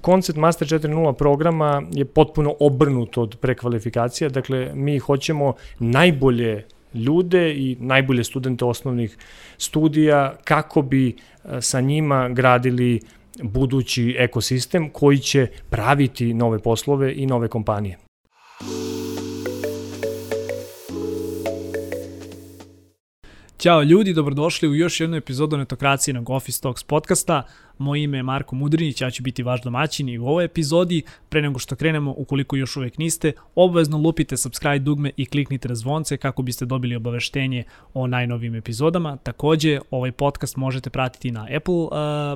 koncept Master 4.0 programa je potpuno obrnut od prekvalifikacija, dakle mi hoćemo najbolje ljude i najbolje studente osnovnih studija kako bi e, sa njima gradili budući ekosistem koji će praviti nove poslove i nove kompanije. Ćao ljudi, dobrodošli u još jednu epizodu Netokracije Office Talks podcasta. Moje ime je Marko Mudrinić, ja ću biti vaš domaćin i u ovoj epizodi. Pre nego što krenemo, ukoliko još uvek niste, obavezno lupite subscribe dugme i kliknite na zvonce kako biste dobili obaveštenje o najnovim epizodama. Takođe, ovaj podcast možete pratiti na Apple uh,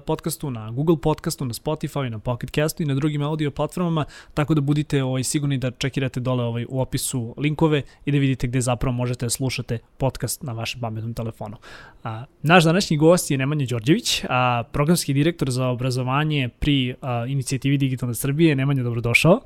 podcastu, na Google podcastu, na Spotify, na Pocket Castu i na drugim audio platformama, tako da budite ovaj, sigurni da čekirate dole ovaj, u opisu linkove i da vidite gde zapravo možete da slušate podcast na vašem pametnom telefonu. A, naš današnji gost je Nemanja Đorđević, a, programski direktor direktor za obrazovanje pri a, inicijativi Digitalne Srbije. Nemanja, dobrodošao.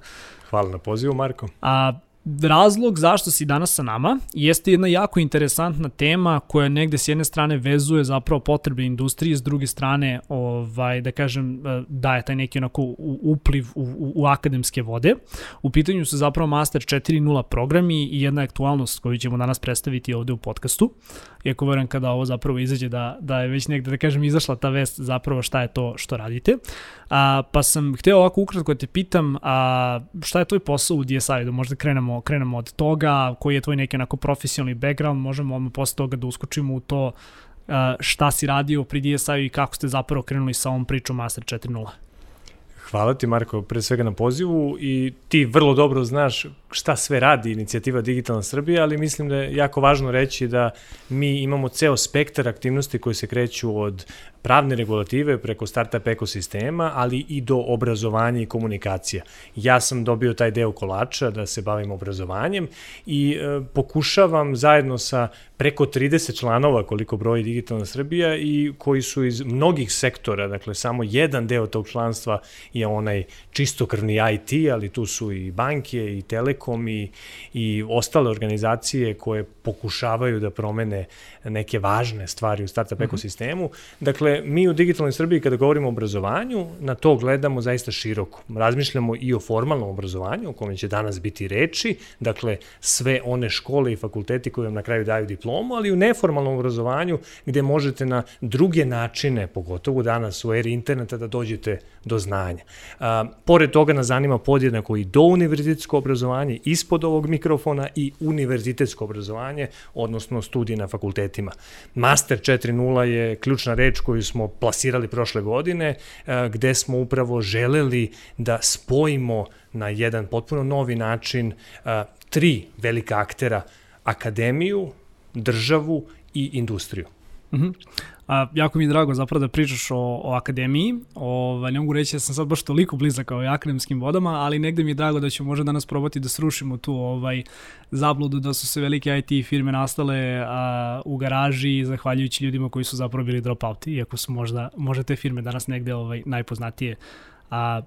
Hvala na pozivu, Marko. A, razlog zašto si danas sa nama jeste jedna jako interesantna tema koja negde s jedne strane vezuje zapravo potrebe industrije, s druge strane ovaj, da kažem e, daje taj neki onako upliv u, u, u akademske vode. U pitanju su zapravo Master 4.0 programi i jedna aktualnost koju ćemo danas predstaviti ovde u podcastu. Iako verujem kada ovo zapravo izađe da, da je već negde, da kažem, izašla ta vest zapravo šta je to što radite. A, pa sam hteo ovako ukratko da te pitam a, šta je tvoj posao u DSI, da možda krenemo, krenemo od toga, koji je tvoj neki onako profesionalni background, možemo odmah posle toga da uskočimo u to a, šta si radio pri DSI i kako ste zapravo krenuli sa ovom pričom Master 4.0. Hvala ti Marko pre svega na pozivu i ti vrlo dobro znaš šta sve radi inicijativa Digitalna Srbija, ali mislim da je jako važno reći da mi imamo ceo spektar aktivnosti koje se kreću od pravne regulative preko startup ekosistema, ali i do obrazovanja i komunikacija. Ja sam dobio taj deo kolača da se bavim obrazovanjem i e, pokušavam zajedno sa preko 30 članova koliko broji Digitalna Srbija i koji su iz mnogih sektora, dakle samo jedan deo tog članstva je onaj čistokrvni IT, ali tu su i banke i Telekom i, i ostale organizacije koje pokušavaju da promene neke važne stvari u startup mm -hmm. ekosistemu. Dakle, mi u Digitalnoj Srbiji kada govorimo o obrazovanju, na to gledamo zaista široko. Razmišljamo i o formalnom obrazovanju, o kome će danas biti reči, dakle sve one škole i fakulteti koje vam na kraju daju diplomu, ali i u neformalnom obrazovanju gde možete na druge načine, pogotovo danas u eri interneta, da dođete do znanja. A, pored toga nas zanima podjednako i do univerzitetsko obrazovanje, ispod ovog mikrofona i univerzitetsko obrazovanje, odnosno studije na fakultetima. Master 4.0 je ključna reč koju smo plasirali prošle godine, a, gde smo upravo želeli da spojimo na jedan potpuno novi način a, tri velika aktera, akademiju, državu i industriju. Mm -hmm. A, jako mi je drago zapravo da pričaš o, o akademiji. Ovaj, ne mogu reći da sam sad baš toliko blizak kao akademskim vodama, ali negde mi je drago da ćemo možda danas probati da srušimo tu ovaj, zabludu da su se velike IT firme nastale a, u garaži zahvaljujući ljudima koji su zapravo bili dropouti, iako su možda, možda te firme danas negde ovaj, najpoznatije A,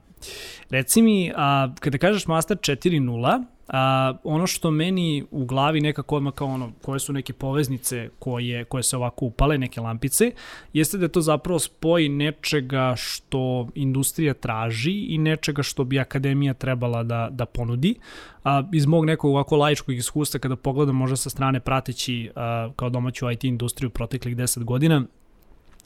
reci mi, a, kada kažeš Master 4.0, a, ono što meni u glavi nekako odmah kao ono, koje su neke poveznice koje, koje se ovako upale, neke lampice, jeste da to zapravo spoj nečega što industrija traži i nečega što bi akademija trebala da, da ponudi. A, iz mog nekog ovako laičkog iskustva kada pogledam možda sa strane prateći a, kao domaću IT industriju proteklih 10 godina,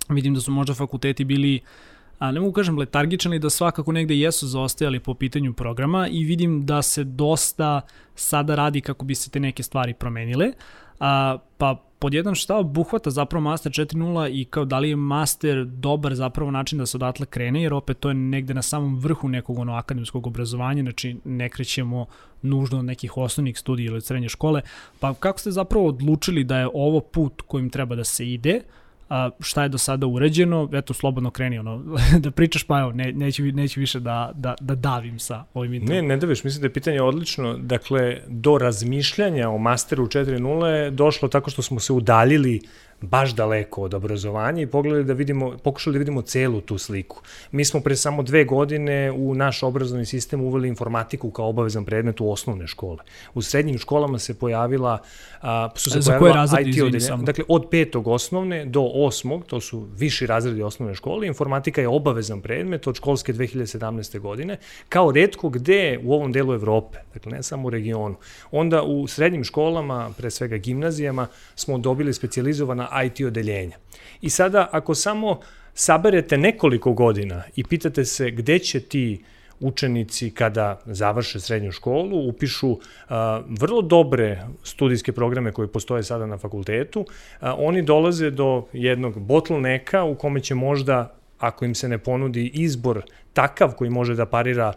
vidim da su možda fakulteti bili uh, a ne mogu kažem letargičani da svakako negde jesu zaostajali po pitanju programa i vidim da se dosta sada radi kako bi se te neke stvari promenile. A, pa pod jedan šta obuhvata zapravo Master 4.0 i kao da li je Master dobar zapravo način da se odatle krene, jer opet to je negde na samom vrhu nekog ono akademskog obrazovanja, znači ne krećemo nužno od nekih osnovnih studija ili srednje škole, pa kako ste zapravo odlučili da je ovo put kojim treba da se ide, a, šta je do sada urađeno, eto, slobodno kreni, ono, da pričaš, pa evo, ne, neću, neću više da, da, da davim sa ovim intervjom. Ne, ne daviš, mislim da je pitanje odlično. Dakle, do razmišljanja o Masteru 4.0 je došlo tako što smo se udaljili baš daleko od obrazovanja i pogledali da vidimo, pokušali da vidimo celu tu sliku. Mi smo pre samo dve godine u naš obrazovni sistem uveli informatiku kao obavezan predmet u osnovne škole. U srednjim školama se pojavila, a, su se Za pojavila IT odeljenja. samo? Dakle, od petog osnovne do osmog, to su viši razredi osnovne škole, informatika je obavezan predmet od školske 2017. godine, kao redko gde u ovom delu Evrope, dakle ne samo u regionu. Onda u srednjim školama, pre svega gimnazijama, smo dobili specializovana IT odeljenja. I sada, ako samo saberete nekoliko godina i pitate se gde će ti učenici kada završe srednju školu upišu a, vrlo dobre studijske programe koje postoje sada na fakultetu, a, oni dolaze do jednog bottlenecka u kome će možda ako im se ne ponudi izbor takav koji može da parira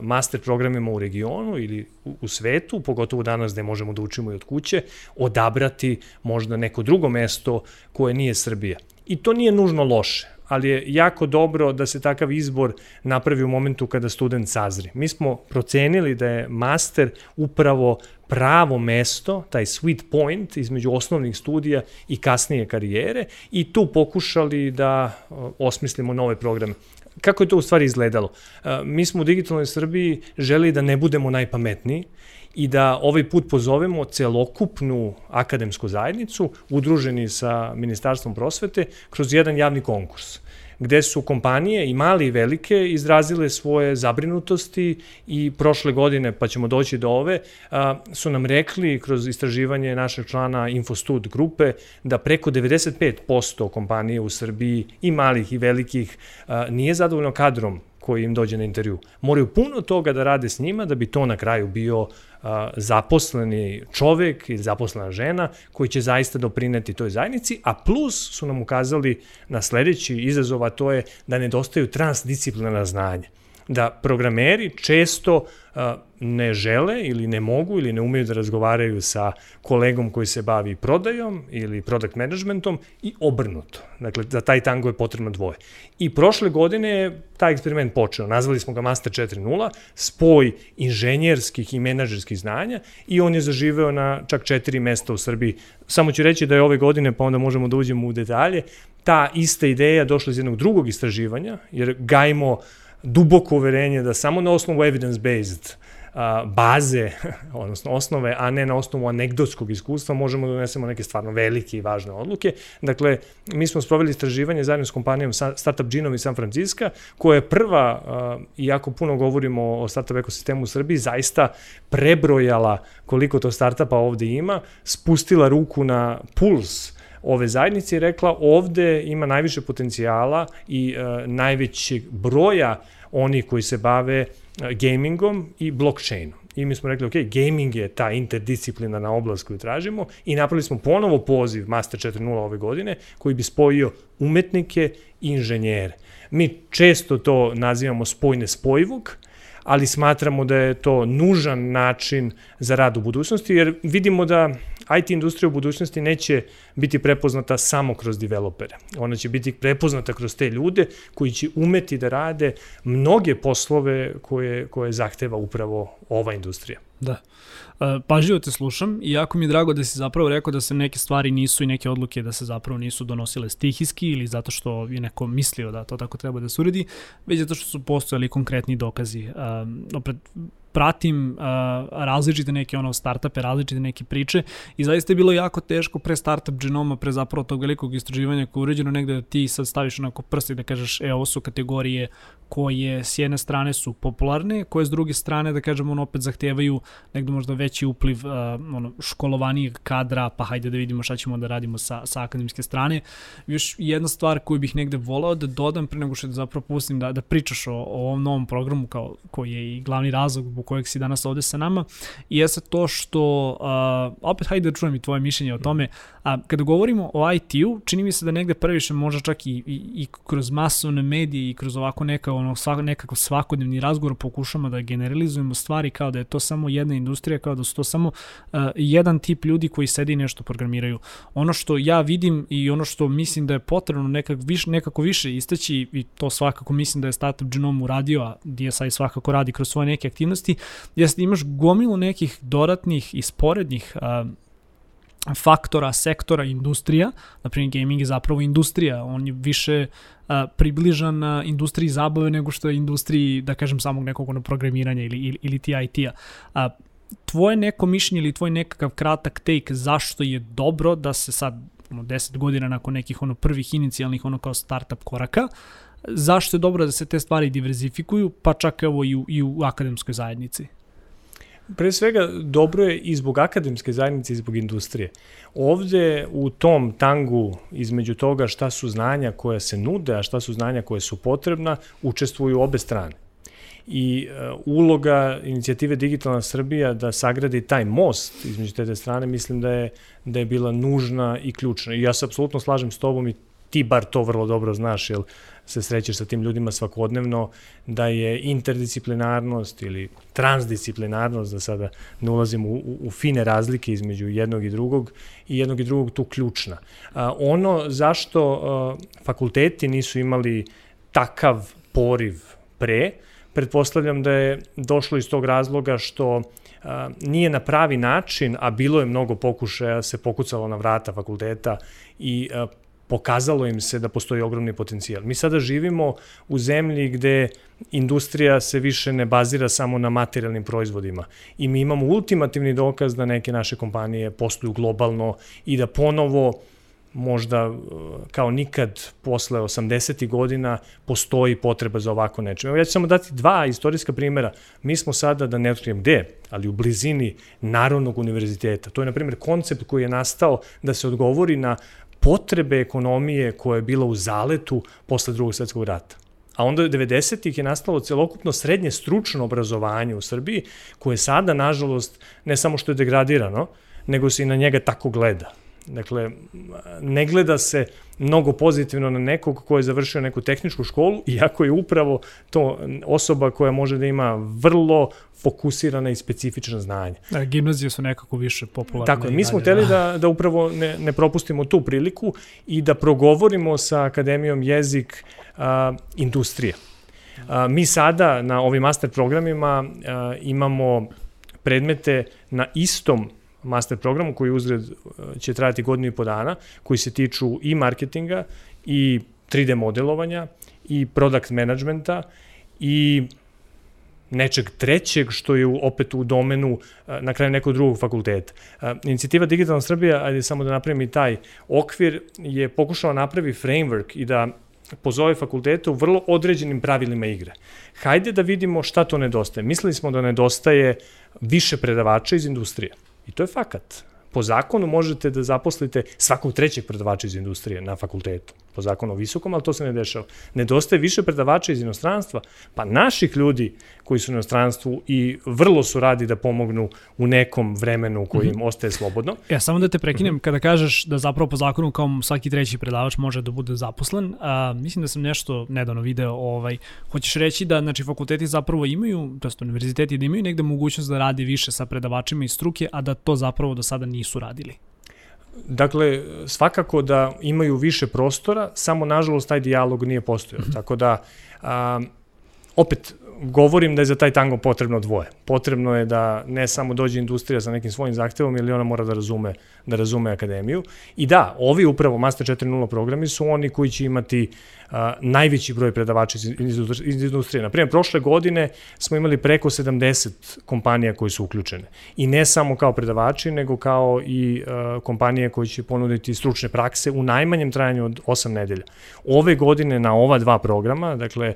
master programima u regionu ili u, u svetu, pogotovo danas gde možemo da učimo i od kuće, odabrati možda neko drugo mesto koje nije Srbija. I to nije nužno loše, ali je jako dobro da se takav izbor napravi u momentu kada student sazri. Mi smo procenili da je master upravo pravo mesto, taj sweet point između osnovnih studija i kasnije karijere i tu pokušali da osmislimo nove programe. Kako je to u stvari izgledalo? Mi smo u digitalnoj Srbiji želi da ne budemo najpametniji i da ovaj put pozovemo celokupnu akademsku zajednicu, udruženi sa Ministarstvom prosvete, kroz jedan javni konkurs gde su kompanije i male i velike izrazile svoje zabrinutosti i prošle godine, pa ćemo doći do ove, su nam rekli kroz istraživanje našeg člana Infostud grupe da preko 95% kompanije u Srbiji i malih i velikih nije zadovoljno kadrom koji im dođe na intervju. Moraju puno toga da rade s njima da bi to na kraju bio a, zaposleni čovek ili zaposlena žena koji će zaista doprineti toj zajednici, a plus su nam ukazali na sledeći izazov, a to je da nedostaju transdisciplinarna znanja da programeri često uh, ne žele ili ne mogu ili ne umeju da razgovaraju sa kolegom koji se bavi prodajom ili product managementom i obrnuto. Dakle, za taj tango je potrebno dvoje. I prošle godine je taj eksperiment počeo. Nazvali smo ga Master 4.0, spoj inženjerskih i menadžerskih znanja i on je zaživeo na čak četiri mesta u Srbiji. Samo ću reći da je ove godine, pa onda možemo da uđemo u detalje, ta ista ideja došla iz jednog drugog istraživanja, jer gajimo duboko uverenje da samo na osnovu evidence-based baze, odnosno osnove, a ne na osnovu anegdotskog iskustva, možemo da donesemo neke stvarno velike i važne odluke. Dakle, mi smo sproveli istraživanje zajedno s kompanijom Startup Genome iz San Francisco, koja je prva, iako puno govorimo o startup ekosistemu u Srbiji, zaista prebrojala koliko to startupa ovde ima, spustila ruku na puls ove zajednice i rekla ovde ima najviše potencijala i e, najvećeg broja oni koji se bave e, gamingom i blockchainom. I mi smo rekli, ok, gaming je ta interdisciplinarna oblast koju tražimo i napravili smo ponovo poziv Master 4.0 ove godine koji bi spojio umetnike i inženjere. Mi često to nazivamo spoj nespojivog, ali smatramo da je to nužan način za rad u budućnosti, jer vidimo da IT industrija u budućnosti neće biti prepoznata samo kroz developere. Ona će biti prepoznata kroz te ljude koji će umeti da rade mnoge poslove koje, koje zahteva upravo ova industrija. Da. E, pažljivo te slušam i jako mi je drago da si zapravo rekao da se neke stvari nisu i neke odluke da se zapravo nisu donosile stihijski ili zato što je neko mislio da to tako treba da se uredi, već zato što su postojali konkretni dokazi. Um, opet, pratim uh, različite neke ono startupe, različite neke priče i zaista je bilo jako teško pre startup genoma, pre zapravo tog velikog istraživanja koje je uređeno negde da ti sad staviš onako prsti da kažeš e ovo su kategorije koje s jedne strane su popularne, koje s druge strane da kažemo ono opet zahtevaju negde možda veći upliv uh, ono, školovanijeg kadra, pa hajde da vidimo šta ćemo da radimo sa, sa akademske strane. Još jedna stvar koju bih negde volao da dodam pre nego što da zapravo pustim da, da pričaš o, o ovom novom programu kao, koji je i glavni razlog zbog kojeg si danas ovde sa nama, i jeste to što, uh, opet hajde da čujem i tvoje mišljenje o tome, a kada govorimo o IT-u, čini mi se da negde previše možda čak i, i, i kroz masovne medije i kroz ovako neka, ono, svak, nekako svakodnevni razgovor pokušamo da generalizujemo stvari kao da je to samo jedna industrija, kao da su to samo uh, jedan tip ljudi koji sedi i nešto programiraju. Ono što ja vidim i ono što mislim da je potrebno nekak, viš, nekako više istaći i to svakako mislim da je Startup Genome uradio, a DSI svakako radi kroz svoje neke aktivnosti, jeste da imaš gomilu nekih dodatnih i sporednih uh, faktora, sektora, industrija. Naprimjer, gaming je zapravo industrija. On je više a, približan a, industriji zabave nego što je industriji, da kažem, samog nekog ono programiranja ili, ili, ili ti IT-a. Tvoje neko mišljenje ili tvoj nekakav kratak take zašto je dobro da se sad ono, 10 godina nakon nekih ono prvih inicijalnih ono kao startup koraka, zašto je dobro da se te stvari diverzifikuju, pa čak evo i u, i u akademskoj zajednici? Pre svega, dobro je i zbog akademske zajednice i zbog industrije. Ovde u tom tangu između toga šta su znanja koja se nude, a šta su znanja koje su potrebna, učestvuju obe strane. I uh, uloga inicijative Digitalna Srbija da sagradi taj most između te strane, mislim da je, da je bila nužna i ključna. I ja se apsolutno slažem s tobom i ti bar to vrlo dobro znaš, jer se srećeš sa tim ljudima svakodnevno, da je interdisciplinarnost ili transdisciplinarnost, da sada ne ulazim u, u, fine razlike između jednog i drugog, i jednog i drugog tu ključna. A, ono zašto a, fakulteti nisu imali takav poriv pre, pretpostavljam da je došlo iz tog razloga što a, nije na pravi način, a bilo je mnogo pokušaja, se pokucalo na vrata fakulteta i a, pokazalo im se da postoji ogromni potencijal. Mi sada živimo u zemlji gde industrija se više ne bazira samo na materijalnim proizvodima i mi imamo ultimativni dokaz da neke naše kompanije posluju globalno i da ponovo možda uh, kao nikad posle 80. godina postoji potreba za ovako nečem. Evo ja ću samo dati dva istorijska primera. Mi smo sada, da ne otkrijem gde, ali u blizini Narodnog univerziteta. To je, na primjer, koncept koji je nastao da se odgovori na potrebe ekonomije koja je bila u zaletu posle drugog svetskog rata. A onda 90-ih je nastalo celokupno srednje stručno obrazovanje u Srbiji, koje sada, nažalost, ne samo što je degradirano, nego se i na njega tako gleda. Dakle, ne gleda se mnogo pozitivno na nekog ko je završio neku tehničku školu, iako je upravo to osoba koja može da ima vrlo fokusirana i specifična znanja. Da, gimnazije su nekako više popularne. Tako, mi smo hteli da, da upravo ne, ne propustimo tu priliku i da progovorimo sa Akademijom jezik a, industrije. A, mi sada na ovim master programima a, imamo predmete na istom master programu koji uzred uh, će trajati godinu i po dana, koji se tiču i marketinga i 3D modelovanja i product managementa i nečeg trećeg što je opet u domenu uh, na kraju nekog drugog fakulteta. Uh, inicijativa Digitalna Srbija, ajde samo da napravim i taj okvir, je pokušala napravi framework i da pozove fakultete u vrlo određenim pravilima igre. Hajde da vidimo šta to nedostaje. Mislili smo da nedostaje više predavača iz industrije. I to je fakat. Po zakonu možete da zaposlite svakog trećeg predavača iz industrije na fakultetu po zakonu o visokom, ali to se ne dešava. Nedostaje više predavača iz inostranstva, pa naših ljudi koji su u inostranstvu i vrlo su radi da pomognu u nekom vremenu koji im mm -hmm. ostaje slobodno. Ja, samo da te prekinem, mm -hmm. kada kažeš da zapravo po zakonu kao svaki treći predavač može da bude zaposlen, a, mislim da sam nešto nedavno video, ovaj, hoćeš reći da znači, fakulteti zapravo imaju, to jest univerziteti da imaju negde mogućnost da radi više sa predavačima iz struke, a da to zapravo do sada nisu radili. Dakle, svakako da imaju više prostora, samo nažalost taj dijalog nije postojao. Mm -hmm. Tako da, a, opet, govorim da je za taj tango potrebno dvoje. Potrebno je da ne samo dođe industrija sa nekim svojim zahtevom ili ona mora da razume, da razume akademiju. I da, ovi upravo Master 4.0 programi su oni koji će imati najveći broj predavača iz, industrije. Naprimjer, prošle godine smo imali preko 70 kompanija koji su uključene. I ne samo kao predavači, nego kao i kompanije koji će ponuditi stručne prakse u najmanjem trajanju od 8 nedelja. Ove godine na ova dva programa, dakle,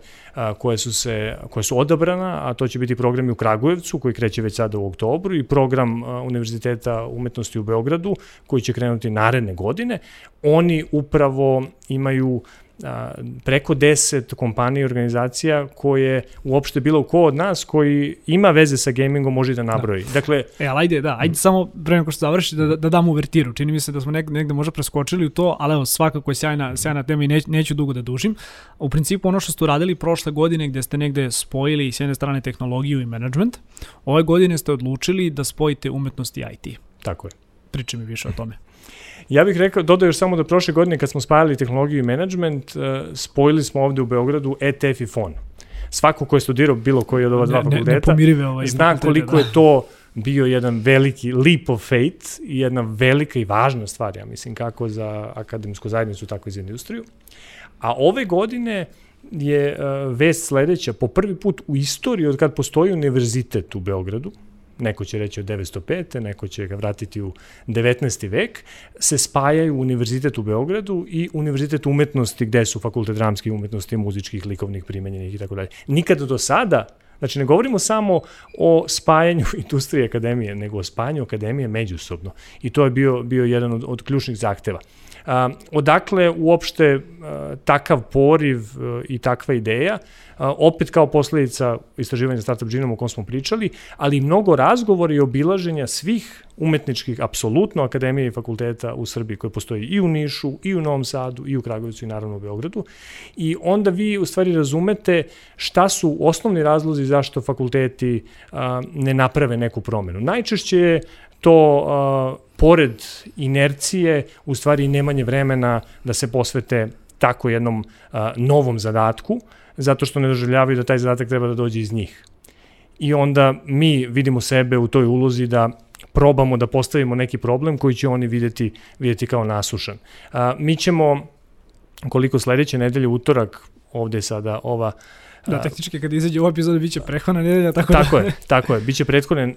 koje su se koje su odabrana, a to će biti programi u Kragujevcu koji kreće već sada u oktobru i program Univerziteta umetnosti u Beogradu koji će krenuti naredne godine. Oni upravo imaju a, preko 10 kompanija i organizacija koje uopšte bilo ko od nas koji ima veze sa gamingom može da nabroji. Da. Dakle, e, ali ajde, da, ajde samo pre nego što završi da, da damo uvertiru. Čini mi se da smo negde, negde možda preskočili u to, ali evo, svakako je sjajna, sjajna tema i neć, neću dugo da dužim. U principu ono što ste uradili prošle godine gde ste negde spojili s jedne strane tehnologiju i management, ove godine ste odlučili da spojite umetnost i IT. Tako je. Priči mi više o tome. Ja bih rekao, dodao još samo da prošle godine kad smo spajali tehnologiju i management, uh, spojili smo ovde u Beogradu ETF i FON. Svako ko je studirao bilo koji od ova dva fakulteta, ovaj zna koliko da. je to bio jedan veliki leap of faith i jedna velika i važna stvar, ja mislim, kako za akademsku zajednicu, tako i za industriju. A ove godine je uh, vest sledeća, po prvi put u istoriji od kad postoji univerzitet u Beogradu, neko će reći od 905. neko će ga vratiti u 19. vek, se spajaju Univerzitet u Beogradu i Univerzitet umetnosti gde su fakultet dramskih umetnosti, muzičkih, likovnih, primenjenih i tako dalje. Nikada do sada Znači, ne govorimo samo o spajanju industrije akademije, nego o spajanju akademije međusobno. I to je bio, bio jedan od, od ključnih zahteva. Odakle uopšte takav poriv a, i takva ideja, opet kao posledica istraživanja Startup Genome o kom smo pričali, ali mnogo razgovora i obilaženja svih umetničkih, apsolutno akademije i fakulteta u Srbiji koje postoji i u Nišu, i u Novom Sadu, i u Kragovicu i naravno u Beogradu. I onda vi u stvari razumete šta su osnovni razlozi zašto fakulteti ne naprave neku promenu. Najčešće je to pored inercije, u stvari nemanje vremena da se posvete tako jednom a, novom zadatku, zato što ne doživljavaju da taj zadatak treba da dođe iz njih. I onda mi vidimo sebe u toj ulozi da probamo da postavimo neki problem koji će oni videti, videti kao nasušan. A, mi ćemo, koliko sledeće nedelje, utorak, ovde je sada ova Da, tehnički kad izađe u epizodu biće prethodna nedelja, tako, tako da... je, tako je, biće prethodne,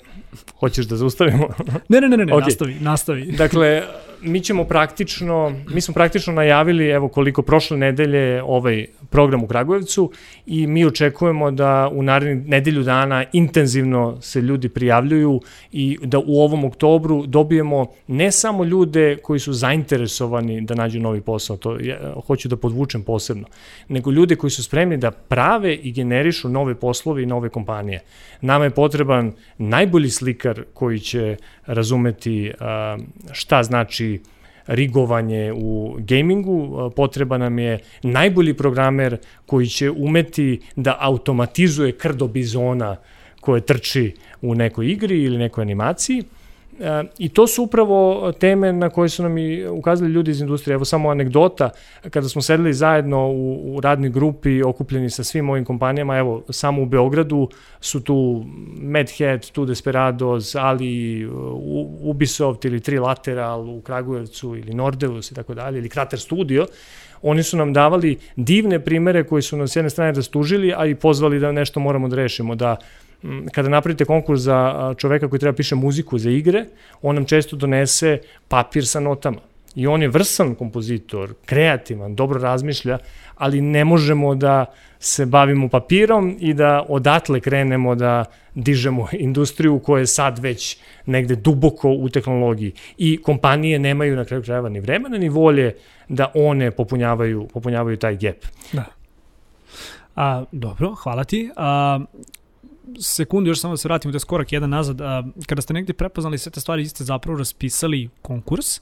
hoćeš da zaustavimo? ne, ne, ne, ne, okay. nastavi, nastavi. dakle, mi ćemo praktično, mi smo praktično najavili, evo koliko prošle nedelje ovaj program u Kragujevcu i mi očekujemo da u narednih nedelju dana intenzivno se ljudi prijavljuju i da u ovom oktobru dobijemo ne samo ljude koji su zainteresovani da nađu novi posao, to ja, hoću da podvučem posebno, nego ljude koji su spremni da prave i generišu nove poslove i nove kompanije. Nama je potreban najbolji slikar koji će razumeti šta znači rigovanje u gamingu, potreba nam je najbolji programer koji će umeti da automatizuje krdo bizona koje trči u nekoj igri ili nekoj animaciji I to su upravo teme na koje su nam i ukazali ljudi iz industrije. Evo samo anegdota, kada smo sedeli zajedno u, u radnoj grupi okupljeni sa svim ovim kompanijama, evo samo u Beogradu su tu Medhead, tu Desperados, ali Ubisoft ili Trilateral u Kragujevcu ili Nordeus i tako dalje, ili Krater Studio, oni su nam davali divne primere koji su nas s jedne strane rastužili, a i pozvali da nešto moramo da rešimo, da kada napravite konkurs za čoveka koji treba piše muziku za igre, on nam često donese papir sa notama. I on je vrsan kompozitor, kreativan, dobro razmišlja, ali ne možemo da se bavimo papirom i da odatle krenemo da dižemo industriju koja je sad već negde duboko u tehnologiji. I kompanije nemaju na kraju krajeva ni vremena ni volje da one popunjavaju, popunjavaju taj gap. Da. A, dobro, hvala ti. A, sekundu još samo da se vratimo da je skorak jedan nazad. A, kada ste negde prepoznali sve te stvari, ste zapravo raspisali konkurs,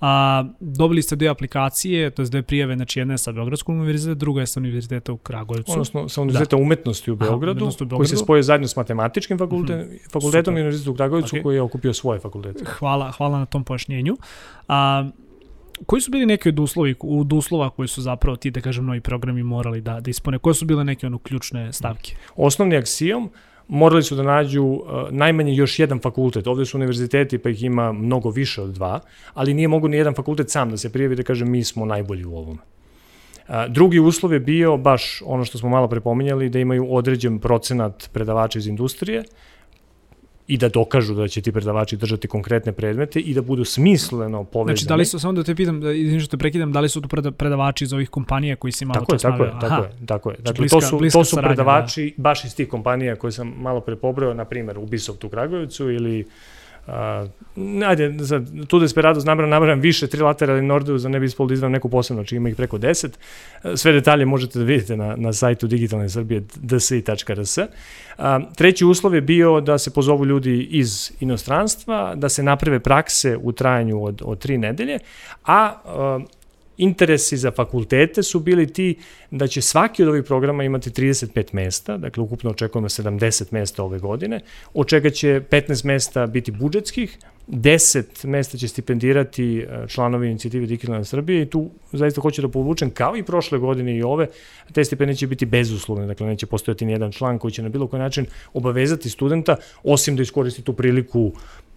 a, dobili ste dve aplikacije, to je dve prijave, znači jedna je sa Beogradskog univerziteta, druga je sa univerziteta u Kragujevcu. Odnosno sa univerziteta da. umetnosti u Beogradu, Aha, u Beogradu, koji se spoje zajedno s matematičkim fakultetom, mm -hmm. fakultetom i univerzitetom u Kragujevcu okay. koji je okupio svoje fakultete. Hvala, hvala na tom pojašnjenju. A, koji su bili neki od, uslovi, od uslova koji su zapravo ti, da kažem, novi programi morali da, da ispune? Koje su bile neke ono ključne stavke? Osnovni aksijom morali su da nađu uh, najmanje još jedan fakultet. Ovde su univerziteti, pa ih ima mnogo više od dva, ali nije mogu ni jedan fakultet sam da se prijavi da kaže mi smo najbolji u ovome. Uh, drugi uslov je bio baš ono što smo malo prepominjali, da imaju određen procenat predavača iz industrije, i da dokažu da će ti predavači držati konkretne predmete i da budu smisleno povezani. Znači, da li su, samo da te pitam, da, izvim što te prekidam, da li su to predavači iz ovih kompanija koji si malo tako čas tako je, tako je, tako je. Znači, dakle, bliska, to su, to su saradnja, predavači da. baš iz tih kompanija koje sam malo prepobrao, na primjer Ubisoft u Kragujevcu ili Uh, ajde, za tu Desperados nabram, nabram više trilaterali Nordeus, za ne bi ispolo da izvam neku posebno, či znači ima ih preko 10. Sve detalje možete da vidite na, na sajtu digitalne Srbije dsi.rs. Uh, treći uslov je bio da se pozovu ljudi iz inostranstva, da se naprave prakse u trajanju od, od tri nedelje, a uh, interesi za fakultete su bili ti da će svaki od ovih programa imati 35 mesta, dakle ukupno očekujemo 70 mesta ove godine, od čega će 15 mesta biti budžetskih, 10 mesta će stipendirati e, članovi inicijative Digitalne Srbije i tu zaista hoću da povučem kao i prošle godine i ove, te stipendije će biti bezuslovne, dakle neće postojati ni jedan član koji će na bilo koji način obavezati studenta, osim da iskoristi tu priliku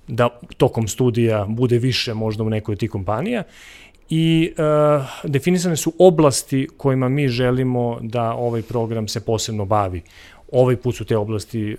da tokom studija bude više možda u nekoj od tih kompanija i e, definisane su oblasti kojima mi želimo da ovaj program se posebno bavi. Ovaj put su te oblasti, e,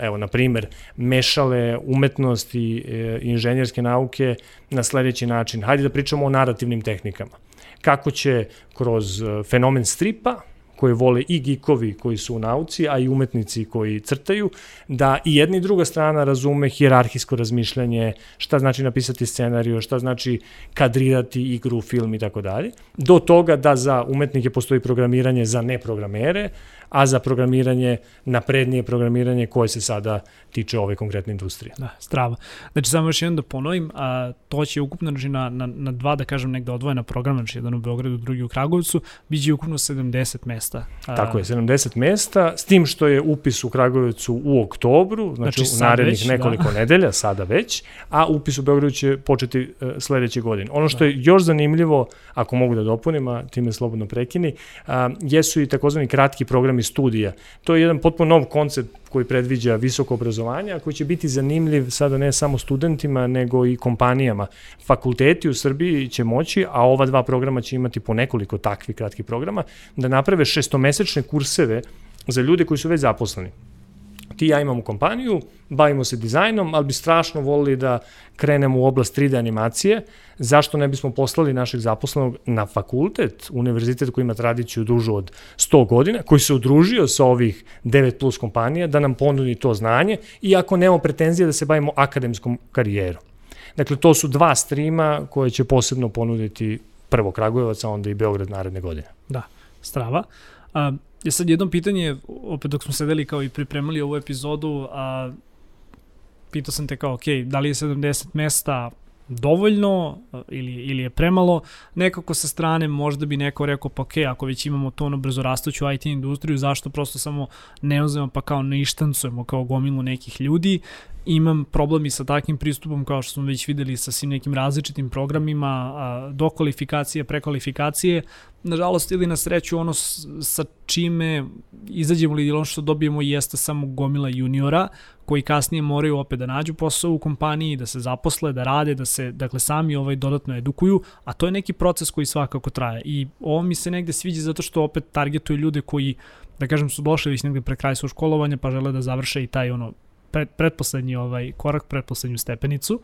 evo, na primer, mešale umetnost i e, inženjerske nauke na sledeći način. Hajde da pričamo o narativnim tehnikama. Kako će kroz e, fenomen stripa, koje vole i gikovi koji su u nauci, a i umetnici koji crtaju, da i jedna i druga strana razume hijerarhijsko razmišljanje, šta znači napisati scenariju, šta znači kadrirati igru, film i tako dalje, do toga da za umetnike postoji programiranje za neprogramere, a za programiranje, naprednije programiranje koje se sada tiče ove konkretne industrije. Da, strava. Znači, samo još jedan da ponovim, a, to će ukupno, znači, na, na, na dva, da kažem, negde odvojena programa, znači jedan u Beogradu, drugi u Kragovicu, biće ukupno 70 mesta. A... Tako je, 70 mesta, s tim što je upis u Kragovicu u oktobru, znači, znači u narednih već, da. nekoliko da. nedelja, sada već, a upis u Beogradu će početi uh, sledeće godine. Ono što da. je još zanimljivo, ako mogu da dopunim, a time slobodno prekini, a, jesu i takozvani kratki programi studija. To je jedan potpuno nov koncept koji predviđa visoko obrazovanje, a koji će biti zanimljiv sada ne samo studentima, nego i kompanijama. Fakulteti u Srbiji će moći, a ova dva programa će imati po nekoliko takvih kratkih programa, da naprave šestomesečne kurseve za ljude koji su već zaposleni ti ja imamo kompaniju, bavimo se dizajnom, ali bi strašno volili da krenemo u oblast 3D animacije, zašto ne bismo poslali našeg zaposlenog na fakultet, univerzitet koji ima tradiciju dužu od 100 godina, koji se udružio sa ovih 9 plus kompanija, da nam ponudi to znanje, iako nemamo pretenzije da se bavimo akademskom karijerom. Dakle, to su dva streama koje će posebno ponuditi prvo Kragujevac, a onda i Beograd naredne godine. Da, strava. Je sad jedno pitanje, opet dok smo sedeli kao i pripremali ovu epizodu, a pitao sam te kao, ok, da li je 70 mesta dovoljno ili, ili je premalo, nekako sa strane možda bi neko rekao pa ok, ako već imamo to ono brzo rastuću IT industriju, zašto prosto samo ne uzmemo pa kao ne ištancujemo kao gomilu nekih ljudi imam problem i sa takvim pristupom kao što smo već videli sa svim nekim različitim programima do kvalifikacije, prekvalifikacije. Nažalost ili na sreću ono sa čime izađemo ili ono što dobijemo jeste samo gomila juniora koji kasnije moraju opet da nađu posao u kompaniji, da se zaposle, da rade, da se dakle sami ovaj dodatno edukuju, a to je neki proces koji svakako traje. I ovo mi se negde sviđa zato što opet targetuju ljude koji da kažem su došli već negde pre kraja svog školovanja pa žele da završe i taj ono pred, pretposlednji ovaj korak, pretposlednju stepenicu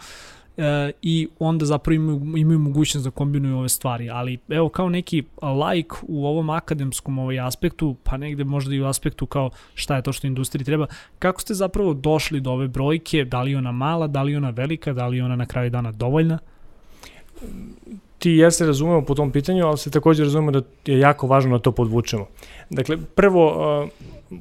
e, i onda zapravo imaju, imaju mogućnost da kombinuju ove stvari, ali evo kao neki like u ovom akademskom ovaj aspektu, pa negde možda i u aspektu kao šta je to što industriji treba, kako ste zapravo došli do ove brojke, da li ona mala, da li ona velika, da li ona na kraju dana dovoljna? Ti i ja se razumemo po tom pitanju, ali se takođe razumemo da je jako važno da to podvučemo. Dakle, prvo,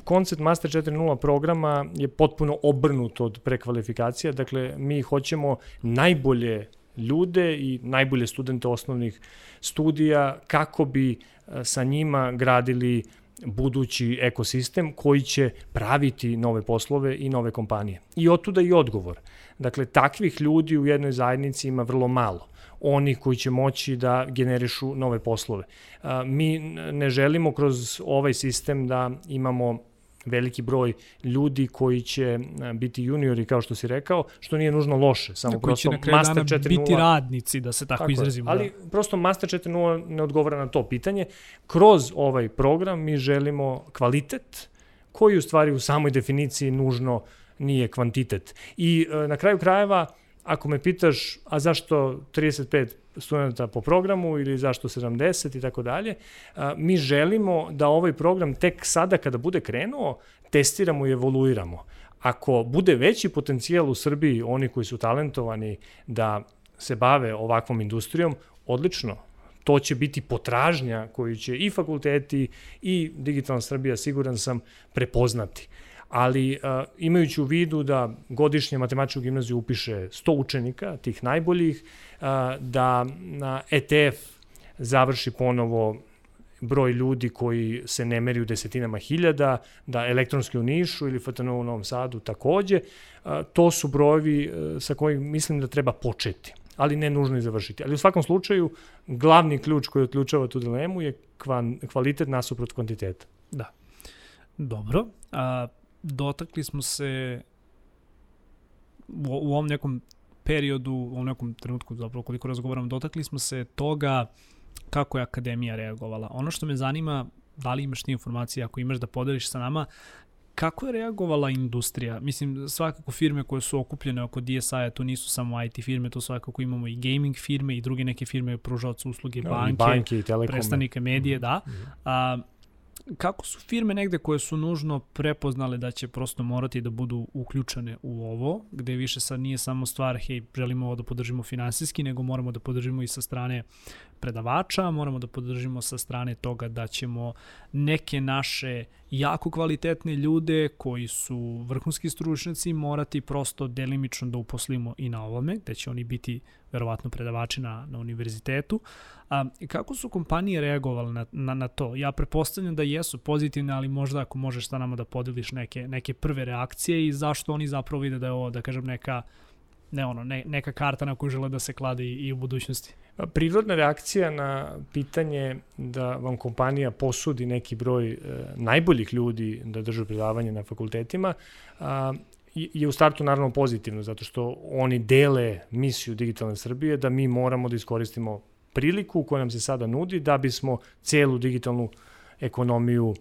koncept Master 4.0 programa je potpuno obrnut od prekvalifikacija, dakle mi hoćemo najbolje ljude i najbolje studente osnovnih studija kako bi e, sa njima gradili budući ekosistem koji će praviti nove poslove i nove kompanije. I otuda i odgovor. Dakle, takvih ljudi u jednoj zajednici ima vrlo malo oni koji će moći da generišu nove poslove. Mi ne želimo kroz ovaj sistem da imamo veliki broj ljudi koji će biti juniori, kao što si rekao, što nije nužno loše. Samo koji prosto Master 4.0... biti radnici, da se tako, tako izrazimo. Ali da. prosto Master 4.0 ne odgovara na to pitanje. Kroz ovaj program mi želimo kvalitet, koji u stvari u samoj definiciji nužno nije kvantitet. I e, na kraju krajeva, ako me pitaš, a zašto 35 studenta po programu ili zašto 70 i tako dalje, mi želimo da ovaj program tek sada kada bude krenuo, testiramo i evoluiramo. Ako bude veći potencijal u Srbiji, oni koji su talentovani da se bave ovakvom industrijom, odlično, to će biti potražnja koju će i fakulteti i Digitalna Srbija, siguran sam, prepoznati ali uh, imajući u vidu da godišnje matematičku gimnaziju upiše 100 učenika, tih najboljih, uh, da na ETF završi ponovo broj ljudi koji se ne meri u desetinama hiljada, da elektronski u Nišu ili FTNO u Novom Sadu takođe, to su brojevi sa kojim mislim da treba početi ali ne nužno i završiti. Ali u svakom slučaju, glavni ključ koji otključava tu dilemu je kvan, kvalitet nasuprot kvantiteta. Da. Dobro. A, dotakli smo se u, u ovom nekom periodu, u ovom nekom trenutku, zapravo koliko razgovaram, dotakli smo se toga kako je Akademija reagovala. Ono što me zanima, da li imaš ti informacije, ako imaš da podeliš sa nama, Kako je reagovala industrija? Mislim, svakako firme koje su okupljene oko DSI-a, to nisu samo IT firme, to svakako imamo i gaming firme i druge neke firme, pružavac usluge, no, banke, banke i predstavnike medije, mm -hmm. da. Mhm. A, kako su firme negde koje su nužno prepoznale da će prosto morati da budu uključene u ovo, gde više sad nije samo stvar, hej, želimo ovo da podržimo finansijski, nego moramo da podržimo i sa strane predavača, moramo da podržimo sa strane toga da ćemo neke naše jako kvalitetne ljude koji su vrhunski stručnjaci morati prosto delimično da uposlimo i na ovome, gde će oni biti verovatno predavači na, na univerzitetu. A, kako su kompanije reagovale na, na, na to? Ja prepostavljam da jesu pozitivne, ali možda ako možeš sa nama da podeliš neke, neke prve reakcije i zašto oni zapravo vide da je ovo, da kažem, neka ne ono, ne, neka karta na koju žele da se kladi i u budućnosti. Prirodna reakcija na pitanje da vam kompanija posudi neki broj e, najboljih ljudi da držu predavanje na fakultetima a, je u startu naravno pozitivno, zato što oni dele misiju Digitalne Srbije da mi moramo da iskoristimo priliku koja nam se sada nudi da bismo celu digitalnu ekonomiju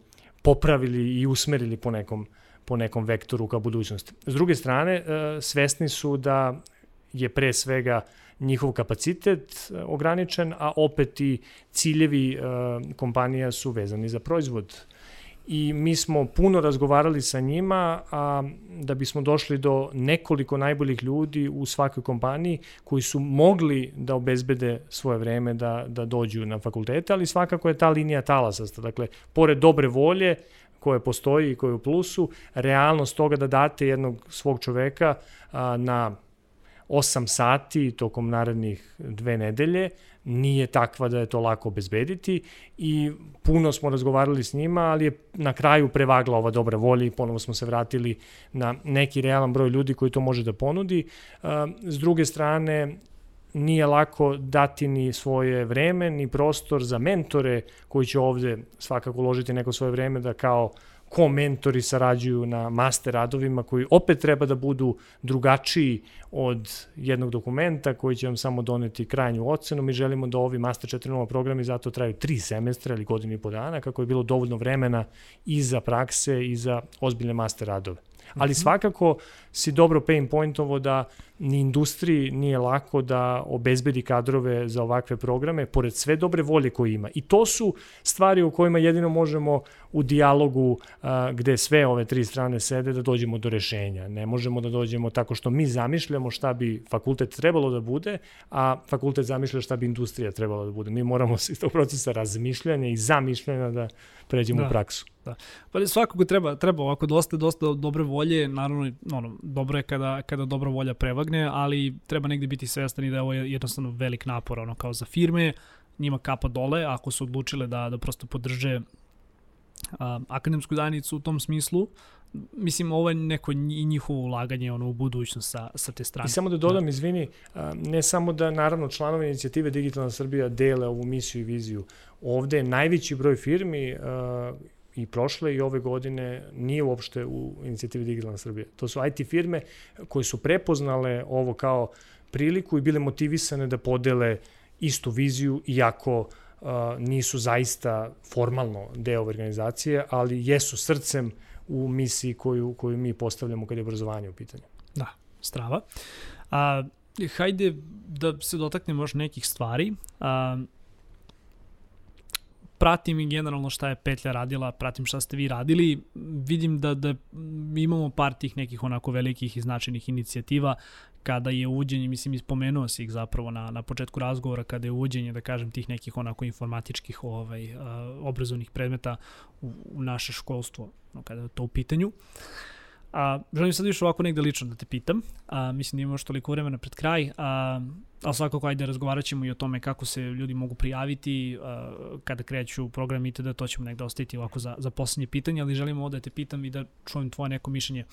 popravili i usmerili po nekom, po nekom vektoru ka budućnosti. S druge strane, e, svesni su da je pre svega njihov kapacitet e, ograničen, a opet i ciljevi e, kompanija su vezani za proizvod i mi smo puno razgovarali sa njima a, da bismo došli do nekoliko najboljih ljudi u svakoj kompaniji koji su mogli da obezbede svoje vreme da, da dođu na fakultete, ali svakako je ta linija talasasta. Dakle, pored dobre volje koje postoji i koje je u plusu, realnost toga da date jednog svog čoveka a, na 8 sati tokom narednih dve nedelje nije takva da je to lako obezbediti i puno smo razgovarali s njima, ali je na kraju prevagla ova dobra volja i ponovo smo se vratili na neki realan broj ljudi koji to može da ponudi. S druge strane, nije lako dati ni svoje vreme, ni prostor za mentore koji će ovde svakako uložiti neko svoje vreme da kao ko mentori sarađuju na master radovima koji opet treba da budu drugačiji od jednog dokumenta koji će vam samo doneti krajnju ocenu. Mi želimo da ovi master 4.0 programi zato traju tri semestra ili godinu i po dana kako je bilo dovoljno vremena i za prakse i za ozbiljne master radove. Ali mhm. svakako si dobro pain pointovo da ni industriji nije lako da obezbedi kadrove za ovakve programe, pored sve dobre volje koje ima. I to su stvari u kojima jedino možemo u dijalogu a, gde sve ove tri strane sede da dođemo do rešenja. Ne možemo da dođemo tako što mi zamišljamo šta bi fakultet trebalo da bude, a fakultet zamišlja šta bi industrija trebala da bude. Mi moramo iz tog procesa razmišljanja i zamišljanja da pređemo da. u praksu. Da. Pa svakako treba, treba ovako dosta, dosta dobre volje, naravno, ono, dobro je kada, kada dobra volja prevagne, ali treba negde biti svestan i da je ovo jednostavno velik napor, ono, kao za firme, njima kapa dole, ako su odlučile da, da prosto podrže akademsku zajednicu u tom smislu, mislim ovo je neko i njihovo ulaganje ono u budućnost sa, sa te strane. I samo da dodam, da. izvini, ne samo da naravno članovi inicijative Digitalna Srbija dele ovu misiju i viziju. Ovde je najveći broj firmi i prošle i ove godine nije uopšte u inicijativi Digitalna Srbija. To su IT firme koje su prepoznale ovo kao priliku i bile motivisane da podele istu viziju, iako uh, nisu zaista formalno deo organizacije, ali jesu srcem u misiji koju, koju mi postavljamo kad je obrazovanje u pitanju. Da, strava. A, hajde da se dotaknemo još nekih stvari. A, pratim i generalno šta je Petlja radila, pratim šta ste vi radili, vidim da, da imamo par tih nekih onako velikih i značajnih inicijativa kada je uđenje, mislim, ispomenuo si ih zapravo na, na početku razgovora, kada je uđenje, da kažem, tih nekih onako informatičkih ovaj, obrazovnih predmeta u, u naše školstvo, no, kada je to u pitanju. A, želim sad više ovako negde lično da te pitam. A, mislim da imaš toliko vremena pred kraj. A, ali svakako ajde razgovarat ćemo i o tome kako se ljudi mogu prijaviti a, kada kreću program itd. To ćemo negde ostaviti ovako za, za poslednje pitanje, ali želimo ovde da te pitam i da čujem tvoje neko mišljenje.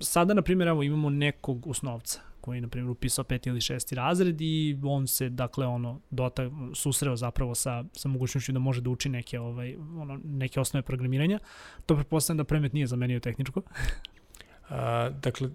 Sada, na primjer, evo, imamo nekog osnovca koji je, na primjer, upisao peti ili šesti razred i on se, dakle, ono, dota, susreo zapravo sa, sa mogućnošću da može da uči neke, ovaj, ono, neke osnove programiranja. To pretpostavljam da premet nije zamenio tehničko. A, dakle,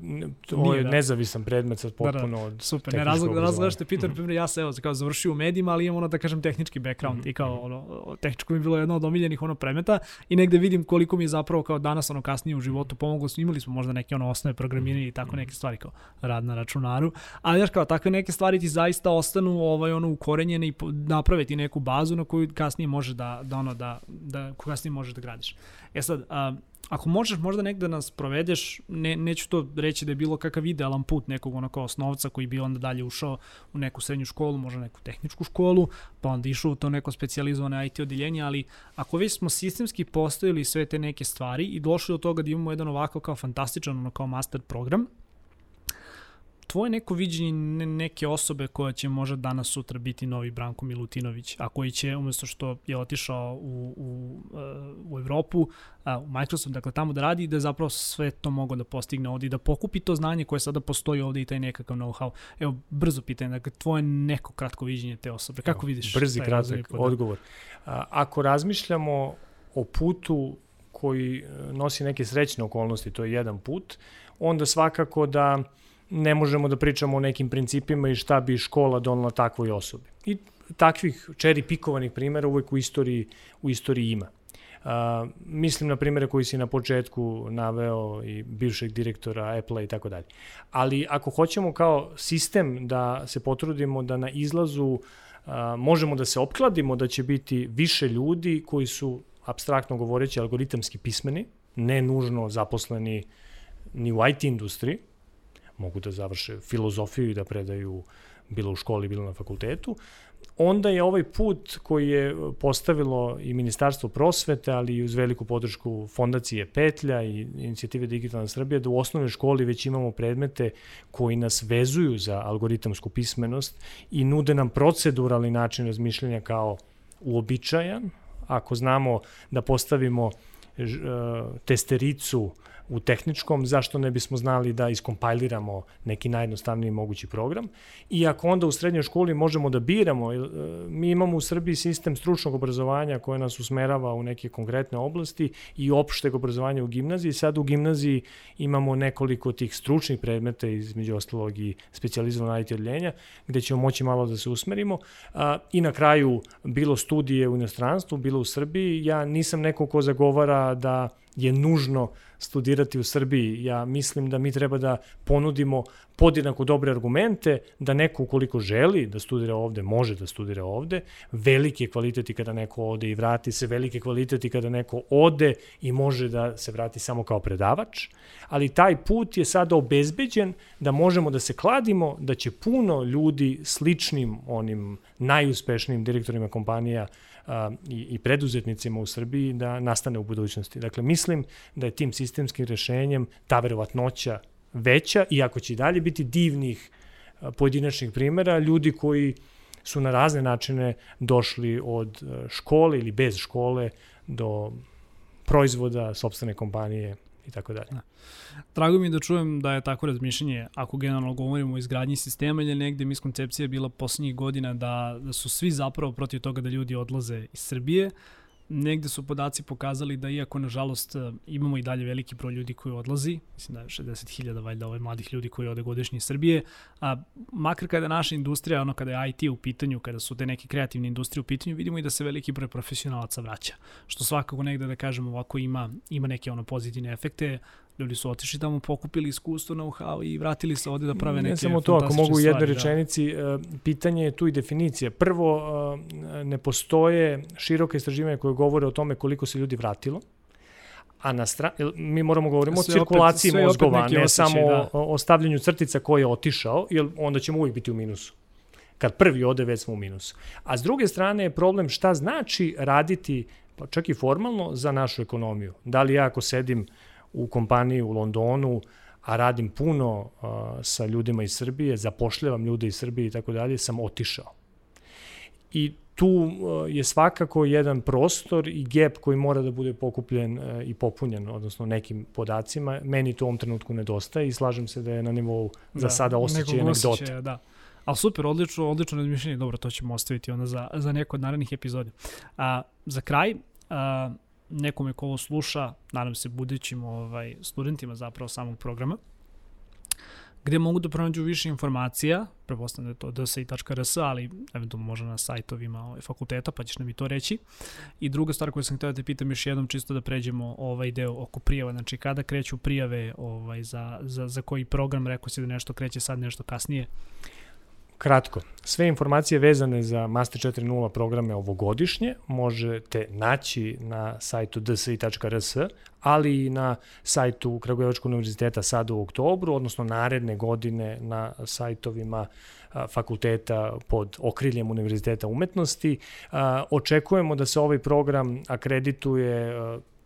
ovo je da. nezavisan predmet sad potpuno da, da. od Super, ne razlog, razlog što pitam, mm -hmm. ja se evo, kao završio u medijima, ali imam ono da kažem tehnički background mm -hmm. i kao mhm. ono, tehničko mi je bilo jedno od omiljenih ono predmeta i negde vidim koliko mi je zapravo kao danas ono kasnije u životu pomoglo, imali smo možda neke ono osnove programiranja i tako neke stvari kao rad na računaru, ali znaš kao takve neke stvari ti zaista ostanu ovaj ono ukorenjene i napraviti neku bazu na koju kasnije može da, da ono da, da kasnije možeš da gradiš. E sad, a, ako možeš možda negde nas provedeš, ne, neću to reći da je bilo kakav idealan put nekog onako osnovca koji bi onda dalje ušao u neku srednju školu, možda neku tehničku školu, pa onda išao u to neko specializovane IT odeljenje, ali ako već smo sistemski postavili sve te neke stvari i došli do toga da imamo jedan ovako kao fantastičan ono kao master program, tvoje neko viđenje neke osobe koja će možda danas sutra biti novi Branko Milutinović, a koji će umesto što je otišao u, u, u Evropu, u Microsoft, dakle tamo da radi, da zapravo sve to mogo da postigne ovde i da pokupi to znanje koje sada postoji ovde i taj nekakav know-how. Evo, brzo pitanje, dakle tvoje neko kratko viđenje te osobe, kako Evo, vidiš? Brzi, kratak odgovor. A, ako razmišljamo o putu koji e, nosi neke srećne okolnosti, to je jedan put, onda svakako da ne možemo da pričamo o nekim principima i šta bi škola donala takvoj osobi. I takvih čeri pikovanih primjera uvek u istoriji, u istoriji ima. Uh, mislim na primere koji si na početku naveo i bivšeg direktora Apple-a i tako dalje. Ali ako hoćemo kao sistem da se potrudimo da na izlazu uh, možemo da se opkladimo da će biti više ljudi koji su abstraktno govoreći algoritamski pismeni, ne nužno zaposleni ni u IT industriji, mogu da završe filozofiju i da predaju bilo u školi, bilo na fakultetu, onda je ovaj put koji je postavilo i Ministarstvo prosvete, ali i uz veliku podršku Fondacije Petlja i inicijative Digitalna Srbija, da u osnovnoj školi već imamo predmete koji nas vezuju za algoritamsku pismenost i nude nam proceduralni način razmišljanja kao uobičajan. Ako znamo da postavimo e, testericu u tehničkom, zašto ne bismo znali da iskompajliramo neki najjednostavniji mogući program. I ako onda u srednjoj školi možemo da biramo, e, mi imamo u Srbiji sistem stručnog obrazovanja koje nas usmerava u neke konkretne oblasti i opšteg obrazovanja u gimnaziji. Sad u gimnaziji imamo nekoliko tih stručnih predmeta, između ostalog i specializovana IT odljenja, gde ćemo moći malo da se usmerimo. I na kraju, bilo studije u inostranstvu, bilo u Srbiji, ja nisam neko ko zagovara da je nužno studirati u Srbiji. Ja mislim da mi treba da ponudimo podjednako dobre argumente, da neko ukoliko želi da studira ovde, može da studira ovde. Veliki je kvalitet i kada neko ode i vrati se, veliki je kvalitet i kada neko ode i može da se vrati samo kao predavač. Ali taj put je sada obezbeđen da možemo da se kladimo da će puno ljudi sličnim onim najuspešnijim direktorima kompanija a, i, i preduzetnicima u Srbiji da nastane u budućnosti. Dakle, mislim da je tim sistemskim rešenjem ta verovatnoća veća, iako će i dalje biti divnih a, pojedinačnih primera, ljudi koji su na razne načine došli od škole ili bez škole do proizvoda sobstvene kompanije i tako dalje. Da. Drago mi je da čujem da je tako razmišljanje, ako generalno govorimo o izgradnji sistema ili negde miskoncepcija bila poslednjih godina da, da su svi zapravo protiv toga da ljudi odlaze iz Srbije, negde su podaci pokazali da iako nažalost imamo i dalje veliki broj ljudi koji odlazi, mislim da je 60.000 valjda ovaj mladih ljudi koji ode godišnje iz Srbije, a makar kada je naša industrija, ono kada je IT u pitanju, kada su te neke kreativne industrije u pitanju, vidimo i da se veliki broj profesionalaca vraća, što svakako negde da kažemo ovako ima, ima neke ono pozitivne efekte, ljudi su otišli tamo, pokupili iskustvo, know-how i vratili se ovde da prave neke Ne samo to, ako mogu u jednoj da. rečenici, da. pitanje je tu i definicija. Prvo, e, ne postoje široke istraživanja koje govore o tome koliko se ljudi vratilo, a na strani, mi moramo govorimo o cirkulaciji opet, mozgova, ne osjećaj, samo da. o, o stavljanju crtica ko je otišao, jer onda ćemo uvijek biti u minusu. Kad prvi ode, već smo u minusu. A s druge strane je problem šta znači raditi, pa čak i formalno, za našu ekonomiju. Da li ja ako sedim u kompaniji u Londonu, a radim puno uh, sa ljudima iz Srbije, zapošljavam ljude iz Srbije i tako dalje, sam otišao. I tu uh, je svakako jedan prostor i gap koji mora da bude pokupljen uh, i popunjen, odnosno nekim podacima. Meni to u ovom trenutku nedostaje i slažem se da je na nivou za da, sada osjećaj anegdote. Da. Ali super, odlično, odlično razmišljenje. Dobro, to ćemo ostaviti onda za, za neko od narednih epizoda. A, za kraj, a, nekome ko ovo sluša, nadam se budućim ovaj, studentima zapravo samog programa, gde mogu da pronađu više informacija, prepostavljam da je to dsi.rs, ali eventualno možda na sajtovima ovaj, fakulteta, pa ćeš nam i to reći. I druga stvar koju sam htio da te pitam još jednom, čisto da pređemo ovaj deo oko prijava, znači kada kreću prijave ovaj, za, za, za koji program, rekao si da nešto kreće sad, nešto kasnije. Kratko, sve informacije vezane za Master 4.0 programe ovogodišnje možete naći na sajtu dsi.rs, ali i na sajtu Kragujevačkog univerziteta sada u oktobru, odnosno naredne godine na sajtovima fakulteta pod okriljem Univerziteta umetnosti. Očekujemo da se ovaj program akredituje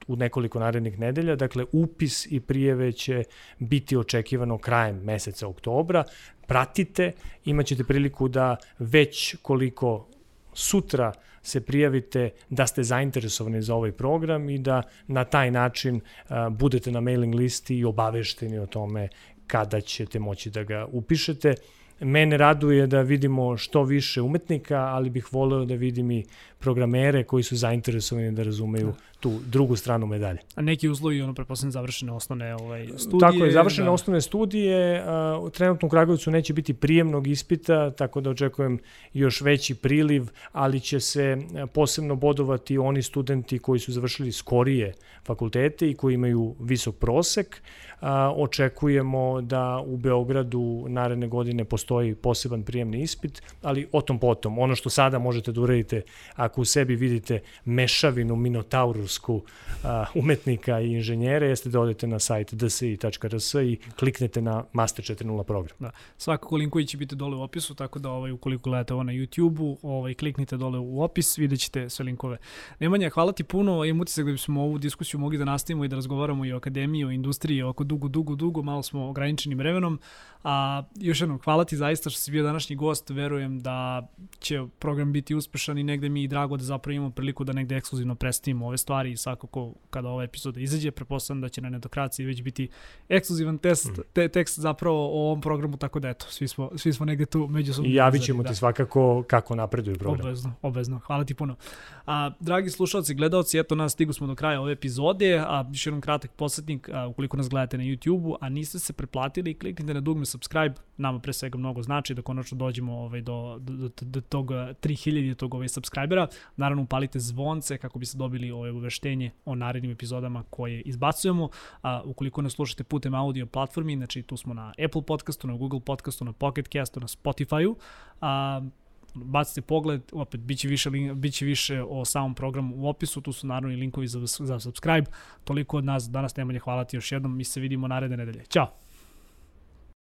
u nekoliko narednih nedelja. Dakle, upis i prijeve će biti očekivano krajem meseca oktobra. Pratite, imaćete priliku da već koliko sutra se prijavite da ste zainteresovani za ovaj program i da na taj način budete na mailing listi i obavešteni o tome kada ćete moći da ga upišete. Mene raduje da vidimo što više umetnika, ali bih voleo da vidim i programere koji su zainteresovani da razumeju tu drugu stranu medalje. A neki uslovi, ono, preposledno završene osnovne ovaj, studije? Tako je, završene da. osnovne studije. A, trenutno u Kragovicu neće biti prijemnog ispita, tako da očekujem još veći priliv, ali će se posebno bodovati oni studenti koji su završili skorije fakultete i koji imaju visok prosek. A, očekujemo da u Beogradu naredne godine postoji poseban prijemni ispit, ali o tom potom. Ono što sada možete da uradite, ako u sebi vidite mešavinu minotaursku a, umetnika i inženjere, jeste da odete na sajt dsi.rs i kliknete na Master 4.0 program. Da. Svakako linkovi će biti dole u opisu, tako da ovaj, ukoliko gledate ovo na YouTube-u, ovaj, kliknite dole u opis, vidjet ćete sve linkove. Nemanja, hvala ti puno, imam utisak da bismo ovu diskusiju mogli da nastavimo i da razgovaramo i o akademiji, o industriji, oko dugo, dugo, dugo, malo smo ograničenim vremenom, a još jednom, hvala ti zaista što si bio današnji gost, verujem da će program biti uspešan i negde mi i drago da zapravo imamo priliku da negde ekskluzivno predstavimo ove stvari i svakako kada ova epizoda izađe, prepostavljam da će na netokraciji već biti ekskluzivan test, mm. te, tekst zapravo o ovom programu, tako da eto, svi smo, svi smo negde tu međusobno. I javit ćemo da. ti svakako kako napreduje program. Obvezno, obvezno. Hvala ti puno. A, dragi slušalci, gledalci, eto nas stigu smo do kraja ove epizode, a još jednom kratak posjetnik, a, ukoliko nas gledate na YouTube-u, a niste se preplatili, kliknite na dugme subscribe, nama pre svega mnogo znači da konačno dođemo ovaj, do, do, do, do tog 3000 tog ovaj, subscribera. Naravno, upalite zvonce kako biste dobili ovaj, uveštenje o narednim epizodama koje izbacujemo. A, ukoliko nas slušate putem audio platformi, znači tu smo na Apple podcastu, na Google podcastu, na Pocket castu, na Spotify-u. A, bacite pogled, opet biće više, biće više o samom programu u opisu, tu su naravno i linkovi za, za subscribe. Toliko od nas, danas Nemanja, hvala ti još jednom, mi se vidimo naredne nedelje. Ćao!